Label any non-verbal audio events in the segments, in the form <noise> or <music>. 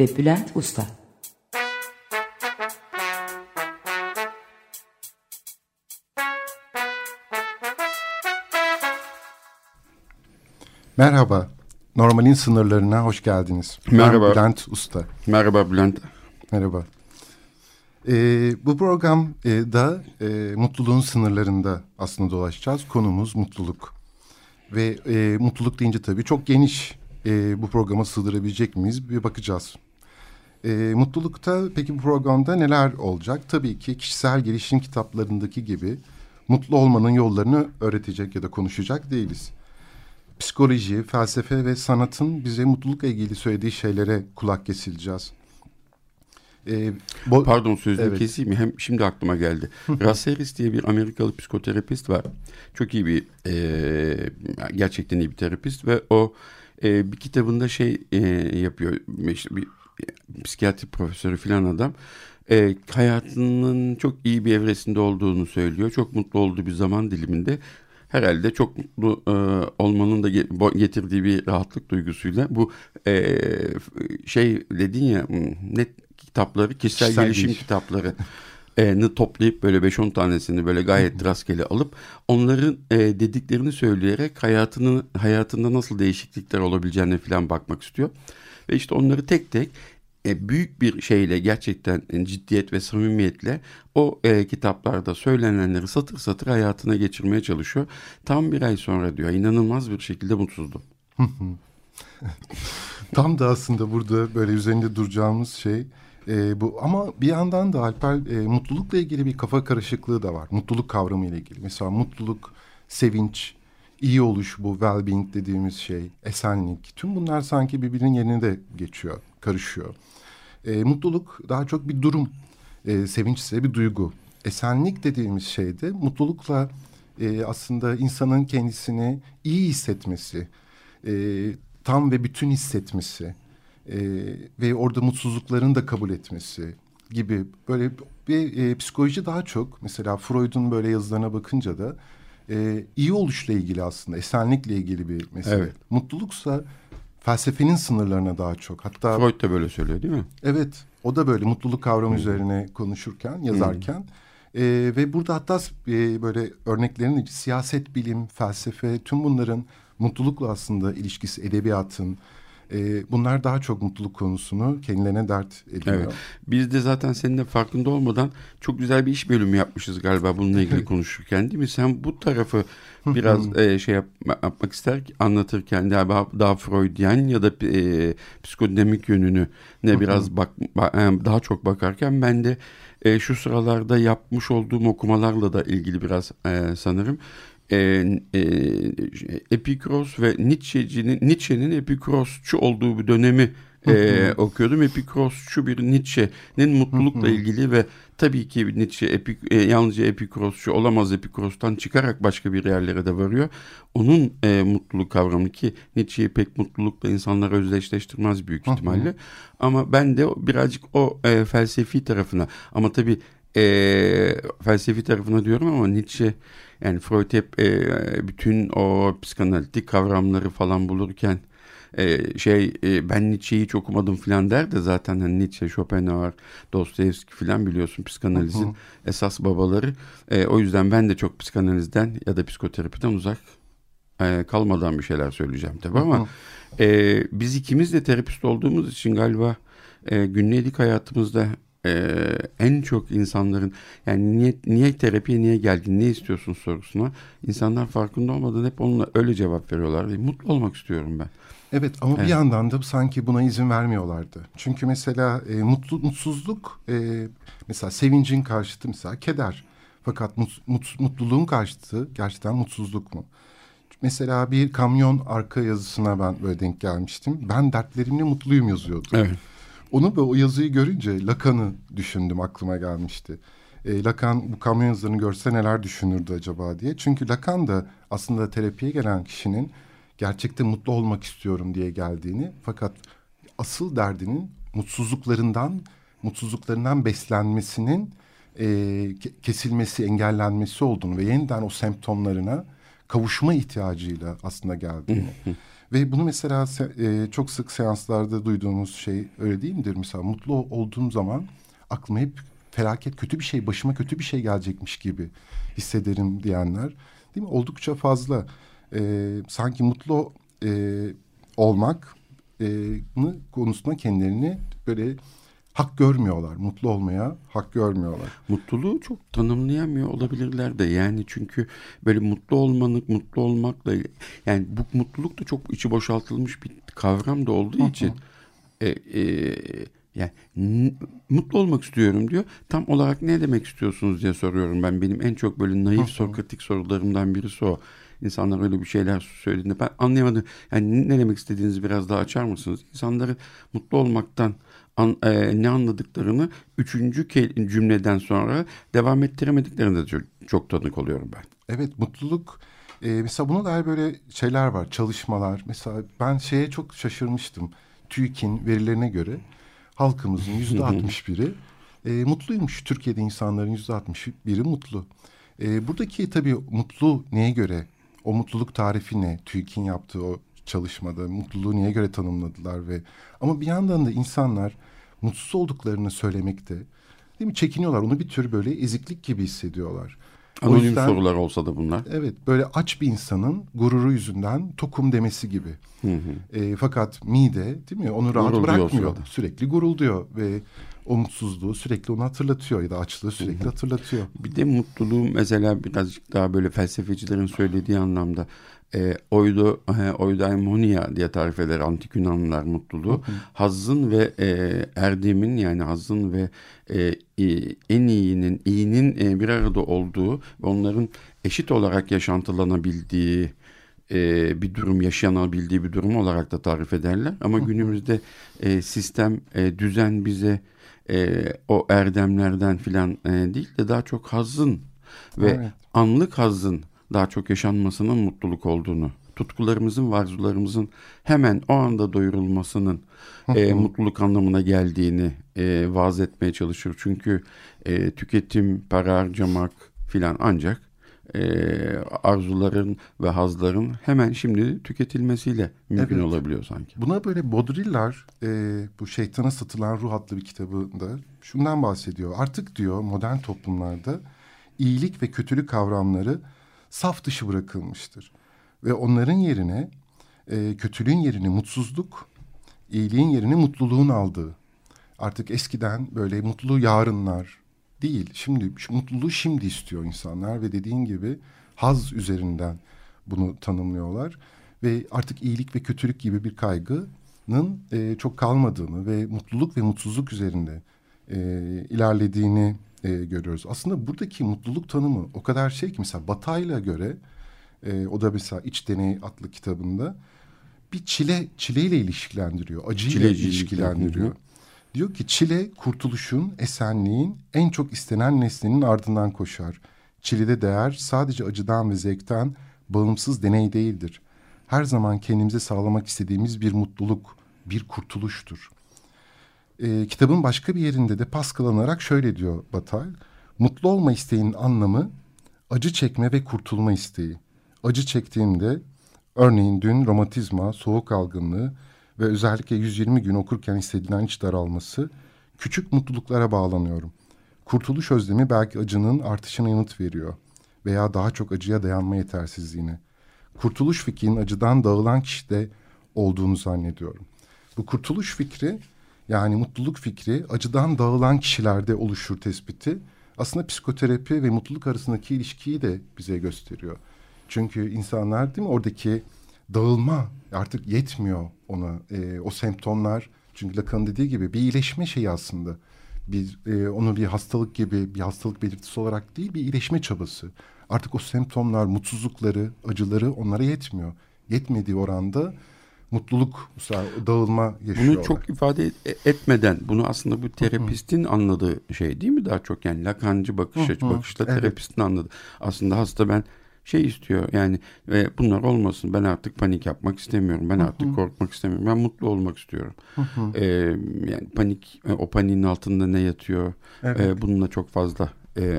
ve Bülent Usta Merhaba, Normalin sınırlarına hoş geldiniz. Merhaba. Ben Bülent Usta. Merhaba Bülent. Merhaba. Ee, bu programda e, mutluluğun sınırlarında aslında dolaşacağız. Konumuz mutluluk. Ve e, mutluluk deyince tabii çok geniş e, bu programa sığdırabilecek miyiz bir bakacağız. E, mutlulukta peki bu programda neler olacak? Tabii ki kişisel gelişim kitaplarındaki gibi mutlu olmanın yollarını öğretecek ya da konuşacak değiliz psikoloji, felsefe ve sanatın bize mutlulukla ilgili söylediği şeylere kulak kesileceğiz. Ee, Pardon sözünü evet. keseyim mi? Hem şimdi aklıma geldi. Rasseris diye bir Amerikalı psikoterapist var. Çok iyi bir e, gerçekten iyi bir terapist ve o e, bir kitabında şey e, yapıyor. İşte bir e, psikiyatri profesörü filan adam. E, hayatının çok iyi bir evresinde olduğunu söylüyor. Çok mutlu olduğu bir zaman diliminde herhalde çok mutlu e, olmanın da getirdiği bir rahatlık duygusuyla bu e, şey dedin ya net kitapları kişisel, kişisel gelişim geliş. kitapları <laughs> ni toplayıp böyle 5-10 tanesini böyle gayet rastgele alıp onların e, dediklerini söyleyerek hayatını hayatında nasıl değişiklikler olabileceğine falan bakmak istiyor. Ve işte onları tek tek e, büyük bir şeyle gerçekten ciddiyet ve samimiyetle o e, kitaplarda söylenenleri satır satır hayatına geçirmeye çalışıyor. Tam bir ay sonra diyor inanılmaz bir şekilde mutsuzdum. <laughs> Tam da aslında burada böyle üzerinde duracağımız şey e, bu ama bir yandan da Alper e, mutlulukla ilgili bir kafa karışıklığı da var. Mutluluk kavramı ile ilgili. Mesela mutluluk, sevinç, iyi oluş bu well-being dediğimiz şey, esenlik. Tüm bunlar sanki birbirinin yerine de geçiyor, karışıyor. E, mutluluk daha çok bir durum, e, sevinç ise bir duygu. Esenlik dediğimiz şey de mutlulukla e, aslında insanın kendisini iyi hissetmesi, e, tam ve bütün hissetmesi e, ve orada mutsuzluklarını da kabul etmesi gibi böyle bir e, psikoloji daha çok mesela Freud'un böyle yazılarına bakınca da e, iyi oluşla ilgili aslında esenlikle ilgili bir mesele. Evet. Mutluluksa felsefenin sınırlarına daha çok. Hatta Freud da böyle söylüyor değil mi? Evet. O da böyle mutluluk kavramı hmm. üzerine konuşurken, yazarken hmm. e, ve burada hatta e, böyle örneklerin siyaset bilim, felsefe tüm bunların mutlulukla aslında ilişkisi edebiyatın e, bunlar daha çok mutluluk konusunu kendilerine dert ediyor. Evet. Biz de zaten seninle farkında olmadan çok güzel bir iş bölümü yapmışız galiba bununla ilgili konuşurken değil mi? Sen bu tarafı biraz e, şey yap, yapmak ister anlatırken daha, daha Freudian ya da e, psikodinamik yönünü ne biraz bak, e, daha çok bakarken ben de e, şu sıralarda yapmış olduğum okumalarla da ilgili biraz e, sanırım e, e, Epikros ve Nietzsche'nin Nietzsche'nin Epikrosçu olduğu bir dönemi e, okuyordum. Epikrosçu bir Nietzsche'nin mutlulukla ilgili ve tabii ki Nietzsche epik, e, yalnızca Epikrosçu olamaz Epikros'tan çıkarak başka bir yerlere de varıyor. Onun e, mutluluk kavramı ki Nietzsche'yi pek mutlulukla insanlar özdeşleştirmez büyük ihtimalle. Ama ben de birazcık o e, felsefi tarafına ama tabii e, felsefi tarafına diyorum ama Nietzsche yani Freud hep e, bütün o psikanalitik kavramları falan bulurken e, şey e, ben Nietzsche'yi hiç okumadım falan der de zaten hani Nietzsche, Schopenhauer, Dostoyevski falan biliyorsun psikanalizin hı hı. esas babaları. E, o yüzden ben de çok psikanalizden ya da psikoterapiden uzak e, kalmadan bir şeyler söyleyeceğim tabii ama e, biz ikimiz de terapist olduğumuz için galiba e, günlük hayatımızda e, en çok insanların yani niye, niye terapiye niye geldin ne istiyorsun sorusuna insanlar farkında olmadan hep onunla öyle cevap veriyorlar ve mutlu olmak istiyorum ben. Evet ama evet. bir yandan da sanki buna izin vermiyorlardı. Çünkü mesela e, mutlu, mutsuzluk e, mesela sevincin karşıtı mesela keder. Fakat mut, mut, mutluluğun karşıtı gerçekten mutsuzluk mu? mesela bir kamyon arka yazısına ben böyle denk gelmiştim. Ben dertlerimle mutluyum yazıyordu. Evet. Onu ve o yazıyı görünce Lacan'ı düşündüm aklıma gelmişti. E, Lacan bu kamyon yazılarını görse neler düşünürdü acaba diye. Çünkü Lacan da aslında terapiye gelen kişinin gerçekte mutlu olmak istiyorum diye geldiğini fakat asıl derdinin mutsuzluklarından mutsuzluklarından beslenmesinin e, kesilmesi, engellenmesi olduğunu ve yeniden o semptomlarına kavuşma ihtiyacıyla aslında geldiğini. Ve bunu mesela e, çok sık seanslarda duyduğumuz şey öyle değil midir? Mesela mutlu olduğum zaman aklıma hep felaket kötü bir şey, başıma kötü bir şey gelecekmiş gibi hissederim diyenler. Değil mi? Oldukça fazla. E, sanki mutlu e, olmak e, konusunda kendilerini böyle hak görmüyorlar. Mutlu olmaya hak görmüyorlar. Mutluluğu çok tanımlayamıyor olabilirler de. Yani çünkü böyle mutlu olmanın, mutlu olmakla yani bu mutluluk da çok içi boşaltılmış bir kavram da olduğu için e, e, yani mutlu olmak istiyorum diyor. Tam olarak ne demek istiyorsunuz diye soruyorum ben. Benim en çok böyle naif sokratik sorularımdan birisi o. İnsanlar öyle bir şeyler söylediğinde ben anlayamadım. Yani ne demek istediğinizi biraz daha açar mısınız? İnsanları mutlu olmaktan an, e, ne anladıklarını üçüncü cümleden sonra devam ettiremediklerinde de çok, çok tanık oluyorum ben. Evet mutluluk e, mesela buna dair böyle şeyler var çalışmalar. Mesela ben şeye çok şaşırmıştım. TÜİK'in verilerine göre halkımızın <laughs> yüzde altmış biri e, mutluymuş. Türkiye'de insanların yüzde altmış biri mutlu. E, buradaki tabii mutlu neye göre? O mutluluk tarifi ne? TÜİK'in yaptığı o çalışmada mutluluğu niye göre tanımladılar ve ama bir yandan da insanlar mutsuz olduklarını söylemekte değil mi çekiniyorlar. Onu bir tür böyle eziklik gibi hissediyorlar. Anonim yüzden, sorular olsa da bunlar. Evet böyle aç bir insanın gururu yüzünden tokum demesi gibi. Hı hı. E, fakat mide değil mi onu rahat Gurul bırakmıyor. Sürekli gurulduyor ve o mutsuzluğu sürekli onu hatırlatıyor ya da açlığı sürekli hı hı. hatırlatıyor. Bir de mutluluğu mesela birazcık daha böyle felsefecilerin söylediği anlamda e, oydu, e, oydaimonia diye tarif eder antik Yunanlılar mutluluğu. Hı hı. Hazzın ve e, erdemin yani hazzın ve e, en iyinin, iyinin e, bir arada olduğu ve onların eşit olarak yaşantılanabildiği e, bir durum, yaşanabildiği bir durum olarak da tarif ederler. Ama günümüzde e, sistem, e, düzen bize e, o erdemlerden filan e, değil de daha çok hazzın ve evet. anlık hazzın daha çok yaşanmasının mutluluk olduğunu, tutkularımızın ve arzularımızın hemen o anda doyurulmasının e, mutluluk anlamına geldiğini e, vaaz etmeye çalışır. Çünkü e, tüketim, para harcamak filan ancak e, arzuların ve hazların hemen şimdi tüketilmesiyle mümkün evet. olabiliyor sanki. Buna böyle Baudrillard e, bu Şeytana Satılan Ruh adlı bir kitabında şundan bahsediyor. Artık diyor modern toplumlarda iyilik ve kötülük kavramları saf dışı bırakılmıştır. Ve onların yerine e, kötülüğün yerini mutsuzluk, iyiliğin yerini mutluluğun aldığı. Artık eskiden böyle mutlu yarınlar değil. Şimdi şu mutluluğu şimdi istiyor insanlar ve dediğin gibi haz üzerinden bunu tanımlıyorlar. Ve artık iyilik ve kötülük gibi bir kaygının e, çok kalmadığını ve mutluluk ve mutsuzluk üzerinde e, ilerlediğini e, görüyoruz. Aslında buradaki mutluluk tanımı o kadar şey ki mesela Batay'la göre e, o da mesela İç Deney adlı kitabında bir çile çileyle ilişkilendiriyor. Acıyla ilişkilendiriyor. Diyor ki çile kurtuluşun, esenliğin en çok istenen nesnenin ardından koşar. Çilede değer sadece acıdan ve zevkten bağımsız deney değildir. Her zaman kendimize sağlamak istediğimiz bir mutluluk, bir kurtuluştur e, kitabın başka bir yerinde de paskalanarak şöyle diyor Batal. Mutlu olma isteğinin anlamı acı çekme ve kurtulma isteği. Acı çektiğimde örneğin dün romatizma, soğuk algınlığı ve özellikle 120 gün okurken hissedilen iç daralması küçük mutluluklara bağlanıyorum. Kurtuluş özlemi belki acının artışına yanıt veriyor veya daha çok acıya dayanma yetersizliğine. Kurtuluş fikrinin acıdan dağılan kişide olduğunu zannediyorum. Bu kurtuluş fikri yani mutluluk fikri acıdan dağılan kişilerde oluşur tespiti. Aslında psikoterapi ve mutluluk arasındaki ilişkiyi de bize gösteriyor. Çünkü insanlar değil mi oradaki dağılma artık yetmiyor ona e, o semptomlar. Çünkü Lacan dediği gibi bir iyileşme şeyi aslında. Bir, e, onu bir hastalık gibi bir hastalık belirtisi olarak değil bir iyileşme çabası. artık o semptomlar, mutsuzlukları, acıları onlara yetmiyor. Yetmediği oranda mutluluk, dağılma yaşıyorlar. Bunu çok ifade etmeden, bunu aslında bu terapistin Hı-hı. anladığı şey değil mi daha çok? Yani lakancı bakış açı, bakışla evet. terapistin anladı. Aslında hasta ben şey istiyor yani ve bunlar olmasın ben artık panik yapmak istemiyorum ben artık korkmak istemiyorum ben mutlu olmak istiyorum ee, yani panik e, o paniğin altında ne yatıyor evet. ee, bununla çok fazla e,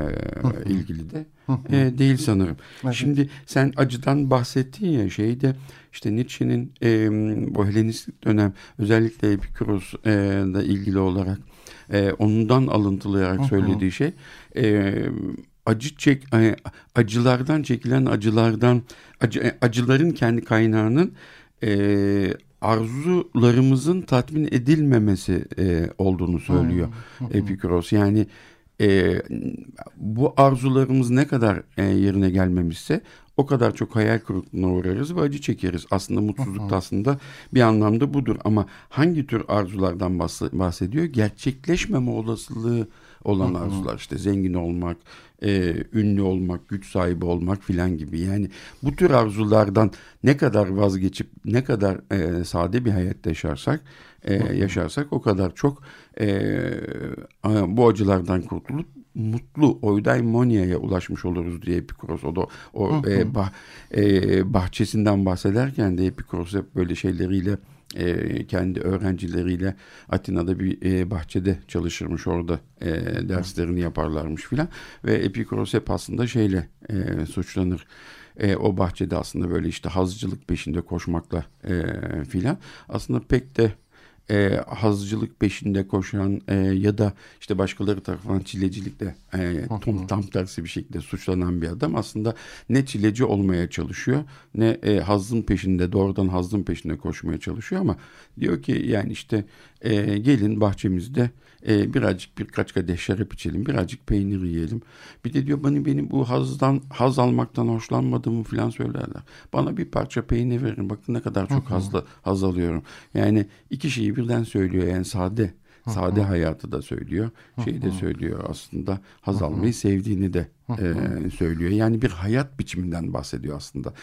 ilgili de e, değil sanırım. Evet. Şimdi sen acıdan bahsettin ya şeyde işte Nietzsche'nin e, bu Helenistik dönem özellikle Epikuros'la e, ilgili olarak e, ondan alıntılayarak söylediği şey e, acı çek acılardan çekilen acılardan acı, acıların kendi kaynağının e, arzularımızın tatmin edilmemesi e, olduğunu söylüyor hmm. Epikuros. Yani e, bu arzularımız ne kadar e, yerine gelmemişse o kadar çok hayal kırıklığına uğrarız ve acı çekeriz. Aslında mutsuzluk da aslında bir anlamda budur. Ama hangi tür arzulardan bahsediyor? Gerçekleşmeme olasılığı olan arzular işte zengin olmak, e, ünlü olmak, güç sahibi olmak filan gibi. Yani bu tür arzulardan ne kadar vazgeçip ne kadar e, sade bir hayat yaşarsak e, yaşarsak o kadar çok e, bu acılardan kurtulup mutlu oidaimonia'ya ulaşmış oluruz diye Epikuros o da o e, bah, e, bahçesinden bahsederken de Epikuros hep böyle şeyleriyle e, kendi öğrencileriyle Atina'da bir e, bahçede çalışırmış orada e, derslerini yaparlarmış filan. Ve Epikuros hep aslında şeyle e, suçlanır. E, o bahçede aslında böyle işte hazcılık peşinde koşmakla e, filan. Aslında pek de e, hazcılık peşinde koşan e, ya da işte başkaları tarafından çilecilikle e, tam, tam tersi bir şekilde suçlanan bir adam aslında ne çileci olmaya çalışıyor ne e, hazın peşinde doğrudan hazın peşinde koşmaya çalışıyor ama diyor ki yani işte e, gelin bahçemizde e, birazcık birkaç kadeh şarap içelim, birazcık peynir yiyelim. Bir de diyor bana benim bu hazdan haz almaktan hoşlanmadığımı falan söylerler. Bana bir parça peynir verin. Bakın ne kadar çok hazla, haz alıyorum. Yani iki şeyi birden söylüyor yani sade. Sade hayatı da söylüyor. Şeyi de söylüyor aslında. Haz almayı sevdiğini de e, söylüyor. Yani bir hayat biçiminden bahsediyor aslında.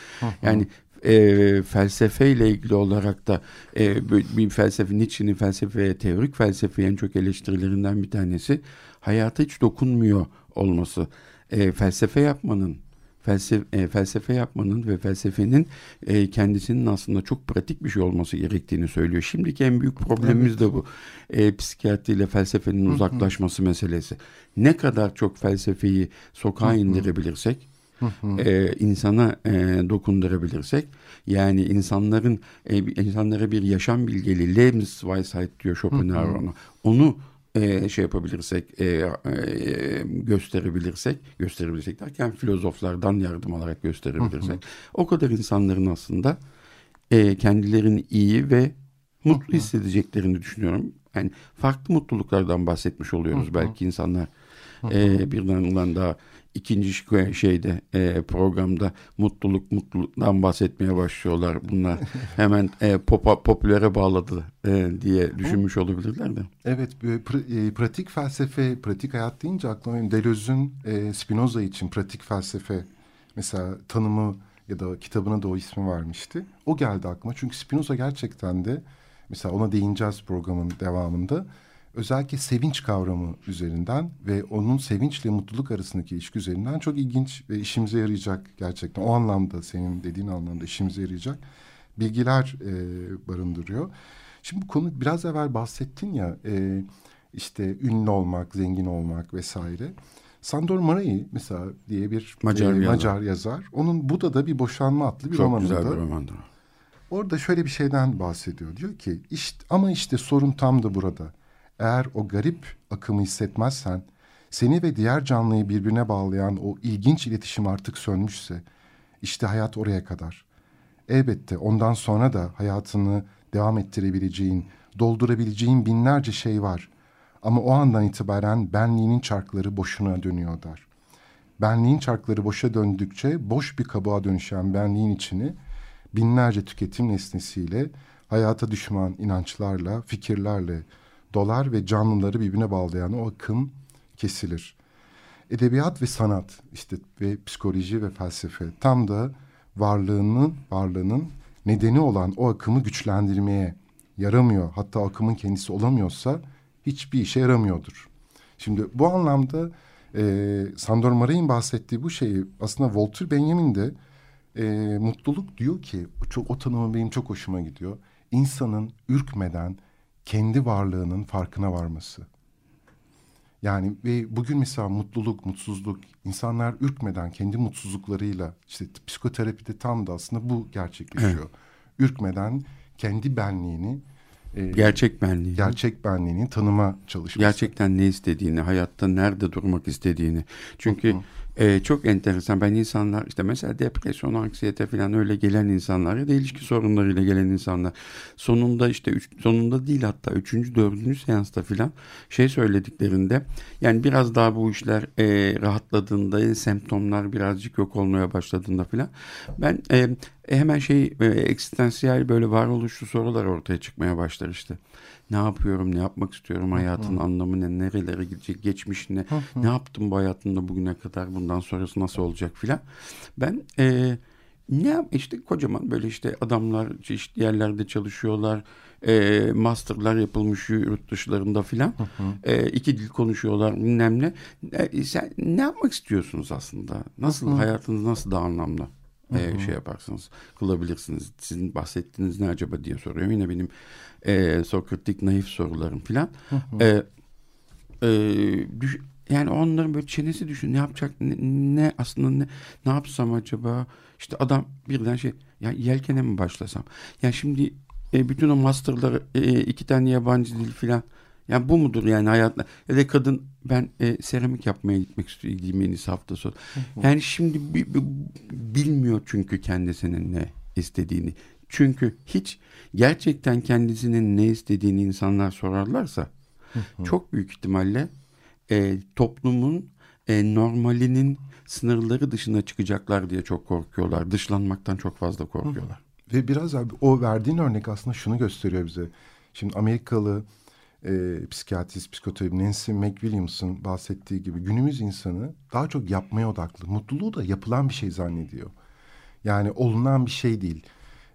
Yani e, felsefeyle ilgili olarak da e, bir felsefe Nietzsche'nin felsefeye, teorik felsefeye en çok eleştirilerinden bir tanesi hayata hiç dokunmuyor olması. E, felsefe yapmanın felsefe, e, felsefe yapmanın ve felsefenin e, kendisinin aslında çok pratik bir şey olması gerektiğini söylüyor. Şimdiki en büyük problemimiz evet. de bu. E, psikiyatriyle felsefenin uzaklaşması meselesi. Ne kadar çok felsefeyi sokağa indirebilirsek e, insana e, dokundurabilirsek yani insanların e, insanlara bir yaşam bilgeliği Lebensweisheit diyor Schopenhauer ona. Onu e, şey yapabilirsek e, e, gösterebilirsek gösterebilirsek derken filozoflardan yardım alarak gösterebilirsek o kadar insanların aslında e, kendilerini iyi ve mutlu hissedeceklerini düşünüyorum. Yani farklı mutluluklardan bahsetmiş oluyoruz belki insanlar. E, birden ulan daha ikinci şeyde e, programda mutluluk mutluluktan bahsetmeye başlıyorlar. Bunlar <laughs> hemen e, popa, popülere bağladı e, diye düşünmüş olabilirler de. Evet pr- e, pratik felsefe, pratik hayat deyince aklıma benim Deleuze'ün e, Spinoza için pratik felsefe mesela tanımı ya da kitabına da o ismi vermişti. O geldi aklıma çünkü Spinoza gerçekten de mesela ona değineceğiz programın devamında özellikle sevinç kavramı üzerinden ve onun sevinçle mutluluk arasındaki ilişki üzerinden çok ilginç ve işimize yarayacak gerçekten. O anlamda senin dediğin anlamda işimize yarayacak bilgiler e, barındırıyor. Şimdi bu konu biraz evvel bahsettin ya e, işte ünlü olmak, zengin olmak vesaire. Sandor Marai mesela diye bir Macar, e, yazar. Macar yazar. Onun Buda'da bir boşanma adlı bir Çok romanında. Çok güzel bir romandır. Orada şöyle bir şeyden bahsediyor. Diyor ki işte ama işte sorun tam da burada. Eğer o garip akımı hissetmezsen, seni ve diğer canlıyı birbirine bağlayan o ilginç iletişim artık sönmüşse, işte hayat oraya kadar. Elbette ondan sonra da hayatını devam ettirebileceğin, doldurabileceğin binlerce şey var. Ama o andan itibaren benliğinin çarkları boşuna dönüyor der. Benliğin çarkları boşa döndükçe boş bir kabuğa dönüşen benliğin içini binlerce tüketim nesnesiyle, hayata düşman inançlarla, fikirlerle, dolar ve canlıları birbirine bağlayan o akım kesilir. edebiyat ve sanat işte ve psikoloji ve felsefe tam da varlığının varlığının nedeni olan o akımı güçlendirmeye yaramıyor. Hatta akımın kendisi olamıyorsa hiçbir işe yaramıyordur. Şimdi bu anlamda e, Sandor Maray'ın bahsettiği bu şeyi aslında Walter Benjamin de e, mutluluk diyor ki çok o tanımı benim çok hoşuma gidiyor. İnsanın ürkmeden kendi varlığının farkına varması. Yani ve bugün mesela mutluluk, mutsuzluk, insanlar ürkmeden kendi mutsuzluklarıyla işte psikoterapide tam da aslında bu gerçekleşiyor. Evet. Ürkmeden kendi benliğini e, gerçek benliğini gerçek benliğini tanıma çalışması. Gerçekten ne istediğini, hayatta nerede durmak istediğini. Çünkü. E, çok enteresan. Ben insanlar işte mesela depresyon, anksiyete falan öyle gelen insanlar ya da ilişki sorunlarıyla gelen insanlar sonunda işte üç, sonunda değil hatta üçüncü, dördüncü seansta falan şey söylediklerinde yani biraz daha bu işler e, rahatladığında semptomlar birazcık yok olmaya başladığında falan ben e, hemen şey e, eksistansiyel böyle varoluşlu sorular ortaya çıkmaya başlar işte ne yapıyorum, ne yapmak istiyorum, hayatın anlamı ne, nerelere gidecek, geçmiş ne, ne yaptım bu hayatımda bugüne kadar, bundan sonrası nasıl olacak filan. Ben e, ne yap işte kocaman böyle işte adamlar çeşitli yerlerde çalışıyorlar. E, masterlar yapılmış yurt dışlarında filan. E, iki dil konuşuyorlar bilmem ne. E, sen ne yapmak istiyorsunuz aslında? Nasıl hayatınız nasıl daha anlamlı? E, şey yaparsınız, kılabilirsiniz. Sizin bahsettiğiniz ne acaba diye soruyor. Yine benim e, Sokratik naif sorularım filan. E, e, düş, yani onların böyle çenesi düşün ne yapacak ne, ne aslında ne ne yapsam acaba işte adam birden şey ya yelkene mi başlasam ya şimdi e, bütün o masterları e, iki tane yabancı dil filan yani bu mudur yani hayatla ya da kadın ben e, seramik yapmaya gitmek istiyorum en iyisi hafta sonu. Yani şimdi bi, bi, bilmiyor çünkü kendisinin ne istediğini. Çünkü hiç gerçekten kendisinin ne istediğini insanlar sorarlarsa çok büyük ihtimalle e, toplumun e, normalinin sınırları dışına çıkacaklar diye çok korkuyorlar. Dışlanmaktan çok fazla korkuyorlar. Ve biraz abi o verdiğin örnek aslında şunu gösteriyor bize. Şimdi Amerikalı e, psikiyatrist, psikoterapist Nancy McWilliams'ın bahsettiği gibi günümüz insanı daha çok yapmaya odaklı. Mutluluğu da yapılan bir şey zannediyor. Yani olunan bir şey değil.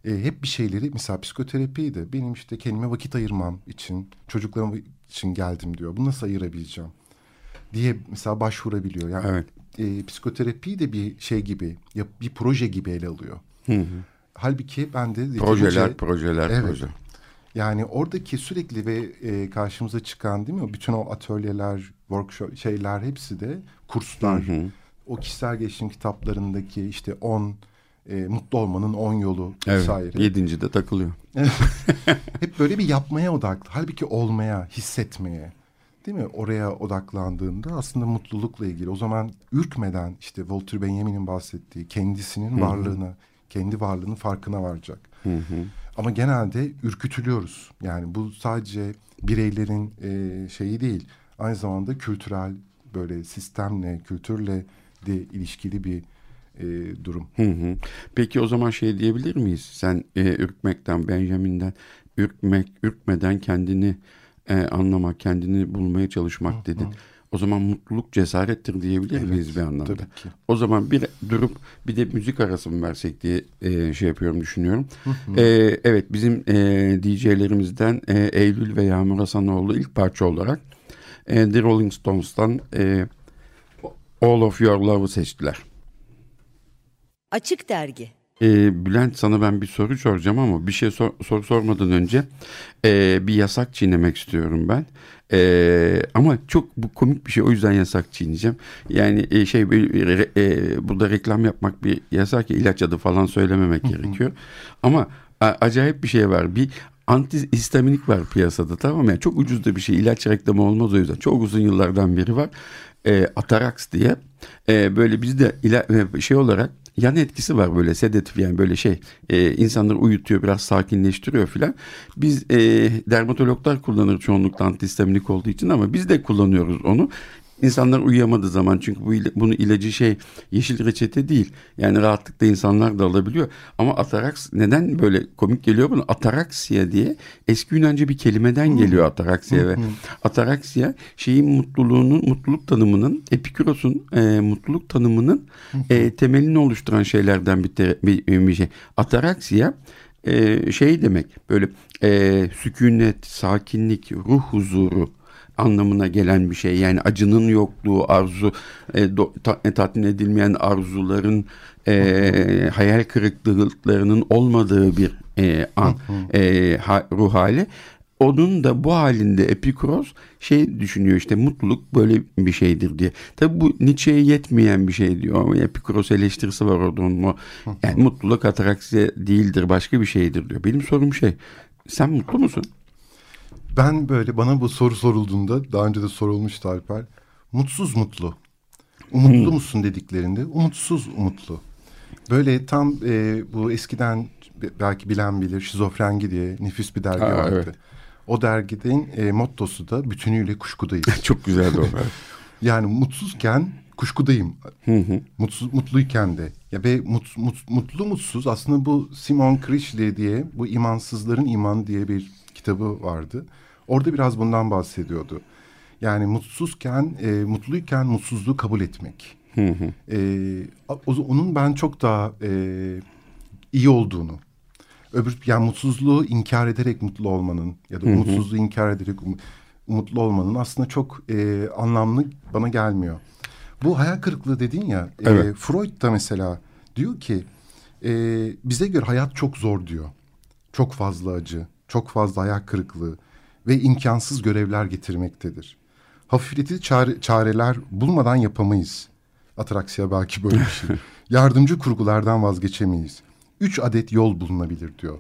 E, hep bir şeyleri mesela psikoterapiyi de benim işte kendime vakit ayırmam için çocuklarım için geldim diyor. Bunu nasıl ayırabileceğim diye mesela başvurabiliyor. Yani evet. e, psikoterapiyi de bir şey gibi, ya, bir proje gibi ele alıyor. Hı hı. Halbuki ben de... Projeler, projeler, evet, proje. Yani oradaki sürekli ve e, karşımıza çıkan değil mi? Bütün o atölyeler, workshop şeyler hepsi de kurslar. Hı hı. O kişisel gelişim kitaplarındaki işte on e, mutlu olmanın on yolu vesaire. Evet, yedinci de takılıyor. <laughs> Hep böyle bir yapmaya odaklı. Halbuki olmaya, hissetmeye. Değil mi? Oraya odaklandığında aslında mutlulukla ilgili. O zaman ürkmeden işte Walter Benjamin'in bahsettiği kendisinin Hı-hı. varlığına, kendi varlığının farkına varacak. Hı hı. Ama genelde ürkütülüyoruz. Yani bu sadece bireylerin e, şeyi değil. Aynı zamanda kültürel böyle sistemle, kültürle de ilişkili bir e, durum. Hı hı. Peki o zaman şey diyebilir miyiz? Sen e, ürkmekten, Benjamin'den ürkmek, ürkmeden kendini e, anlamak, kendini bulmaya çalışmak dedin. Hı hı. O zaman mutluluk cesarettir diyebilir evet, miyiz bir anlamda? Tabii ki. O zaman bir durup bir de müzik arası mı versek diye e, şey yapıyorum düşünüyorum. e, evet bizim e, DJ'lerimizden e, Eylül ve Yağmur Hasanoğlu ilk parça olarak e, The Rolling Stones'tan e, All of Your Love'ı seçtiler. Açık Dergi e, Bülent sana ben bir soru soracağım ama bir şey sor, soru sormadan önce e, bir yasak çiğnemek istiyorum ben. E, ama çok bu komik bir şey o yüzden yasak çiğneyeceğim. Yani e, şey e, e, burada reklam yapmak bir yasak ya ilaç adı falan söylememek gerekiyor. Ama a, acayip bir şey var. Bir antihistaminik var piyasada tamam mı? Yani çok ucuz da bir şey. ilaç reklamı olmaz o yüzden. Çok uzun yıllardan beri var. E, Atarax diye. E, böyle bizde ila, şey olarak yan etkisi var böyle sedatif yani böyle şey e, insanları uyutuyor biraz sakinleştiriyor filan. Biz e, dermatologlar kullanır çoğunlukla antihistaminik olduğu için ama biz de kullanıyoruz onu. İnsanlar uyuyamadığı zaman çünkü bu bunu ilacı şey yeşil reçete değil. Yani rahatlıkla insanlar da alabiliyor. Ama ataraks neden böyle komik geliyor buna? Ataraksiya diye eski Yunanca bir kelimeden geliyor ataraksiya ve ataraksiya şeyin mutluluğunun mutluluk tanımının Epikuros'un e, mutluluk tanımının e, temelini oluşturan şeylerden bir, te, bir, bir şey. Ataraksiya e, şey demek böyle e, sükunet, sakinlik, ruh huzuru anlamına gelen bir şey. Yani acının yokluğu, arzu, e, do, ta, e, tatmin edilmeyen arzuların, e, hayal kırıklıklarının olmadığı bir e, an, e, ha, ruh hali. Onun da bu halinde Epikuros şey düşünüyor işte mutluluk böyle bir şeydir diye. Tabi bu Nietzsche'ye yetmeyen bir şey diyor. Epikuros eleştirisi var orada onun. Yani mutluluk ataraksiye değildir başka bir şeydir diyor. Benim sorum şey sen mutlu musun? Ben böyle bana bu soru sorulduğunda daha önce de sorulmuştu Alper. Mutsuz mutlu. Umutlu hmm. musun dediklerinde umutsuz umutlu. Böyle tam e, bu eskiden belki bilen bilir şizofrengi diye nefis bir dergi Aa, vardı. Evet. O derginin e, mottosu da bütünüyle kuşkudayız. <laughs> Çok güzeldi o. <laughs> yani mutsuzken kuşkudayım. Mutsuz, mutluyken de. Ya be mut, mut, mutlu mutsuz aslında bu Simon Critchley diye bu imansızların iman diye bir kitabı vardı. Orada biraz bundan bahsediyordu. Yani mutsuzken, e, mutluyken mutsuzluğu kabul etmek. E, onun ben çok daha e, iyi olduğunu, öbür yani mutsuzluğu inkar ederek mutlu olmanın ya da umutsuzluğu inkar ederek um, mutlu olmanın aslında çok e, anlamlı bana gelmiyor. Bu hayal kırıklığı dedin ya, e, evet. e, Freud da mesela diyor ki e, bize göre hayat çok zor diyor. Çok fazla acı, çok fazla hayal kırıklığı ve imkansız görevler getirmektedir. Hafifletici çare, çareler bulmadan yapamayız. Ataraksiya belki böyle bir şey. <laughs> Yardımcı kurgulardan vazgeçemeyiz. Üç adet yol bulunabilir diyor.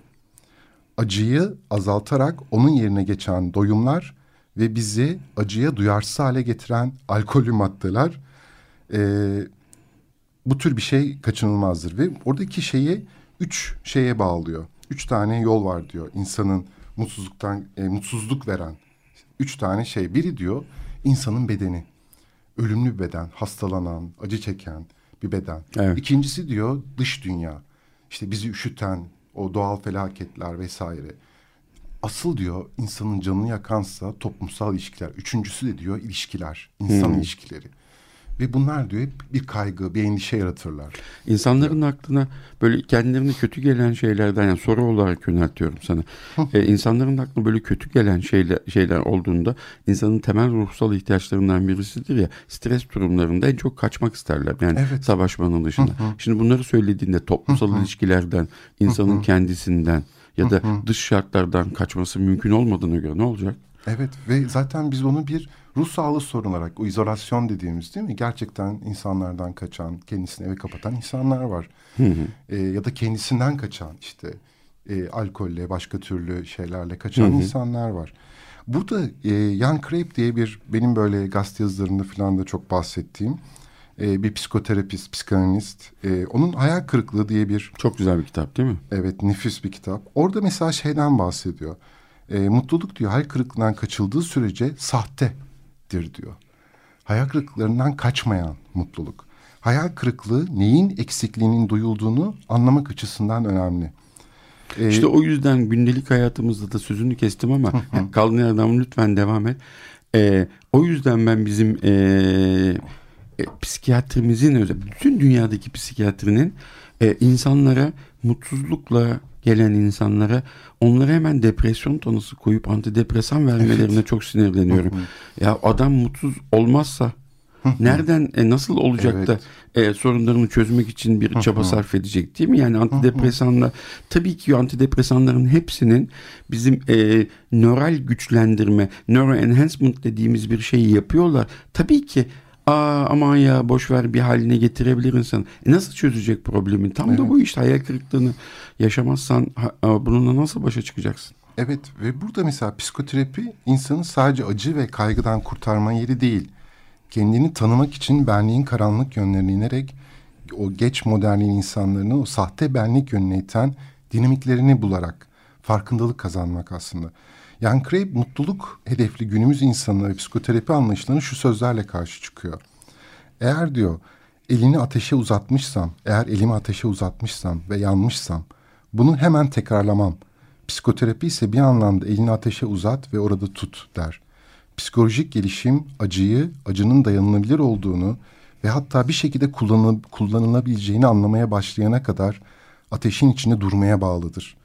Acıyı azaltarak onun yerine geçen doyumlar ve bizi acıya duyarsız hale getiren alkolü maddeler e, bu tür bir şey kaçınılmazdır. Ve oradaki şeyi üç şeye bağlıyor. Üç tane yol var diyor insanın mutsuzluktan e, mutsuzluk veren üç tane şey. Biri diyor insanın bedeni. Ölümlü bir beden, hastalanan, acı çeken bir beden. Evet. İkincisi diyor dış dünya. İşte bizi üşüten o doğal felaketler vesaire. Asıl diyor insanın canını yakansa toplumsal ilişkiler. Üçüncüsü de diyor ilişkiler, insan hmm. ilişkileri. Ve bunlar diyor hep bir kaygı, bir endişe yaratırlar. İnsanların diyor. aklına böyle kendilerine kötü gelen şeylerden yani soru olarak yöneltiyorum sana. ee, insanların aklına böyle kötü gelen şeyler, şeyler olduğunda insanın temel ruhsal ihtiyaçlarından birisidir ya stres durumlarında en çok kaçmak isterler. Yani evet. savaşmanın dışında. Şimdi bunları söylediğinde toplumsal ilişkilerden, insanın kendisinden ya da dış şartlardan kaçması mümkün olmadığına göre ne olacak? Evet ve zaten biz onu bir ruh sağlığı sorun olarak o izolasyon dediğimiz değil mi? Gerçekten insanlardan kaçan, kendisini eve kapatan insanlar var. Hı hı. E, ya da kendisinden kaçan işte e, alkolle, başka türlü şeylerle kaçan hı hı. insanlar var. Burada e, Jan Krep diye bir benim böyle gazete yazılarında falan da çok bahsettiğim e, bir psikoterapist, psikanalist. E, onun Hayal Kırıklığı diye bir... Çok güzel bir kitap değil mi? Evet, nefis bir kitap. Orada mesela şeyden bahsediyor. E, mutluluk diyor hayal kırıklığından kaçıldığı sürece sahtedir diyor. Hayal kırıklıklarından kaçmayan mutluluk. Hayal kırıklığı neyin eksikliğinin duyulduğunu anlamak açısından önemli. Ee, işte o yüzden gündelik hayatımızda da sözünü kestim ama yani kaldığın yerden lütfen devam et. Ee, o yüzden ben bizim e, e, psikiyatrimizin bütün dünyadaki psikiyatrinin e, insanlara mutsuzlukla gelen insanlara onlara hemen depresyon tanısı koyup antidepresan vermelerine evet. çok sinirleniyorum. ya adam mutsuz olmazsa nereden e, nasıl olacak evet. da e, sorunlarını çözmek için bir çaba sarf edecek değil mi? Yani antidepresanla tabii ki antidepresanların hepsinin bizim e, nöral güçlendirme, neuroenhancement dediğimiz bir şeyi yapıyorlar. Tabii ki Aa aman ya boş ver bir haline getirebilir insan. E nasıl çözecek problemi? Tam evet. da bu işte hayal kırıklığını yaşamazsan bununla nasıl başa çıkacaksın? Evet ve burada mesela psikoterapi insanı sadece acı ve kaygıdan kurtarma yeri değil. Kendini tanımak için benliğin karanlık yönlerine inerek o geç modernliğin insanlarını o sahte benlik yönüne iten dinamiklerini bularak farkındalık kazanmak aslında. Craig mutluluk hedefli günümüz insanına ve psikoterapi anlayışlarına şu sözlerle karşı çıkıyor. Eğer diyor elini ateşe uzatmışsam, eğer elimi ateşe uzatmışsam ve yanmışsam bunu hemen tekrarlamam. Psikoterapi ise bir anlamda elini ateşe uzat ve orada tut der. Psikolojik gelişim acıyı, acının dayanılabilir olduğunu ve hatta bir şekilde kullanıl kullanılabileceğini anlamaya başlayana kadar ateşin içinde durmaya bağlıdır.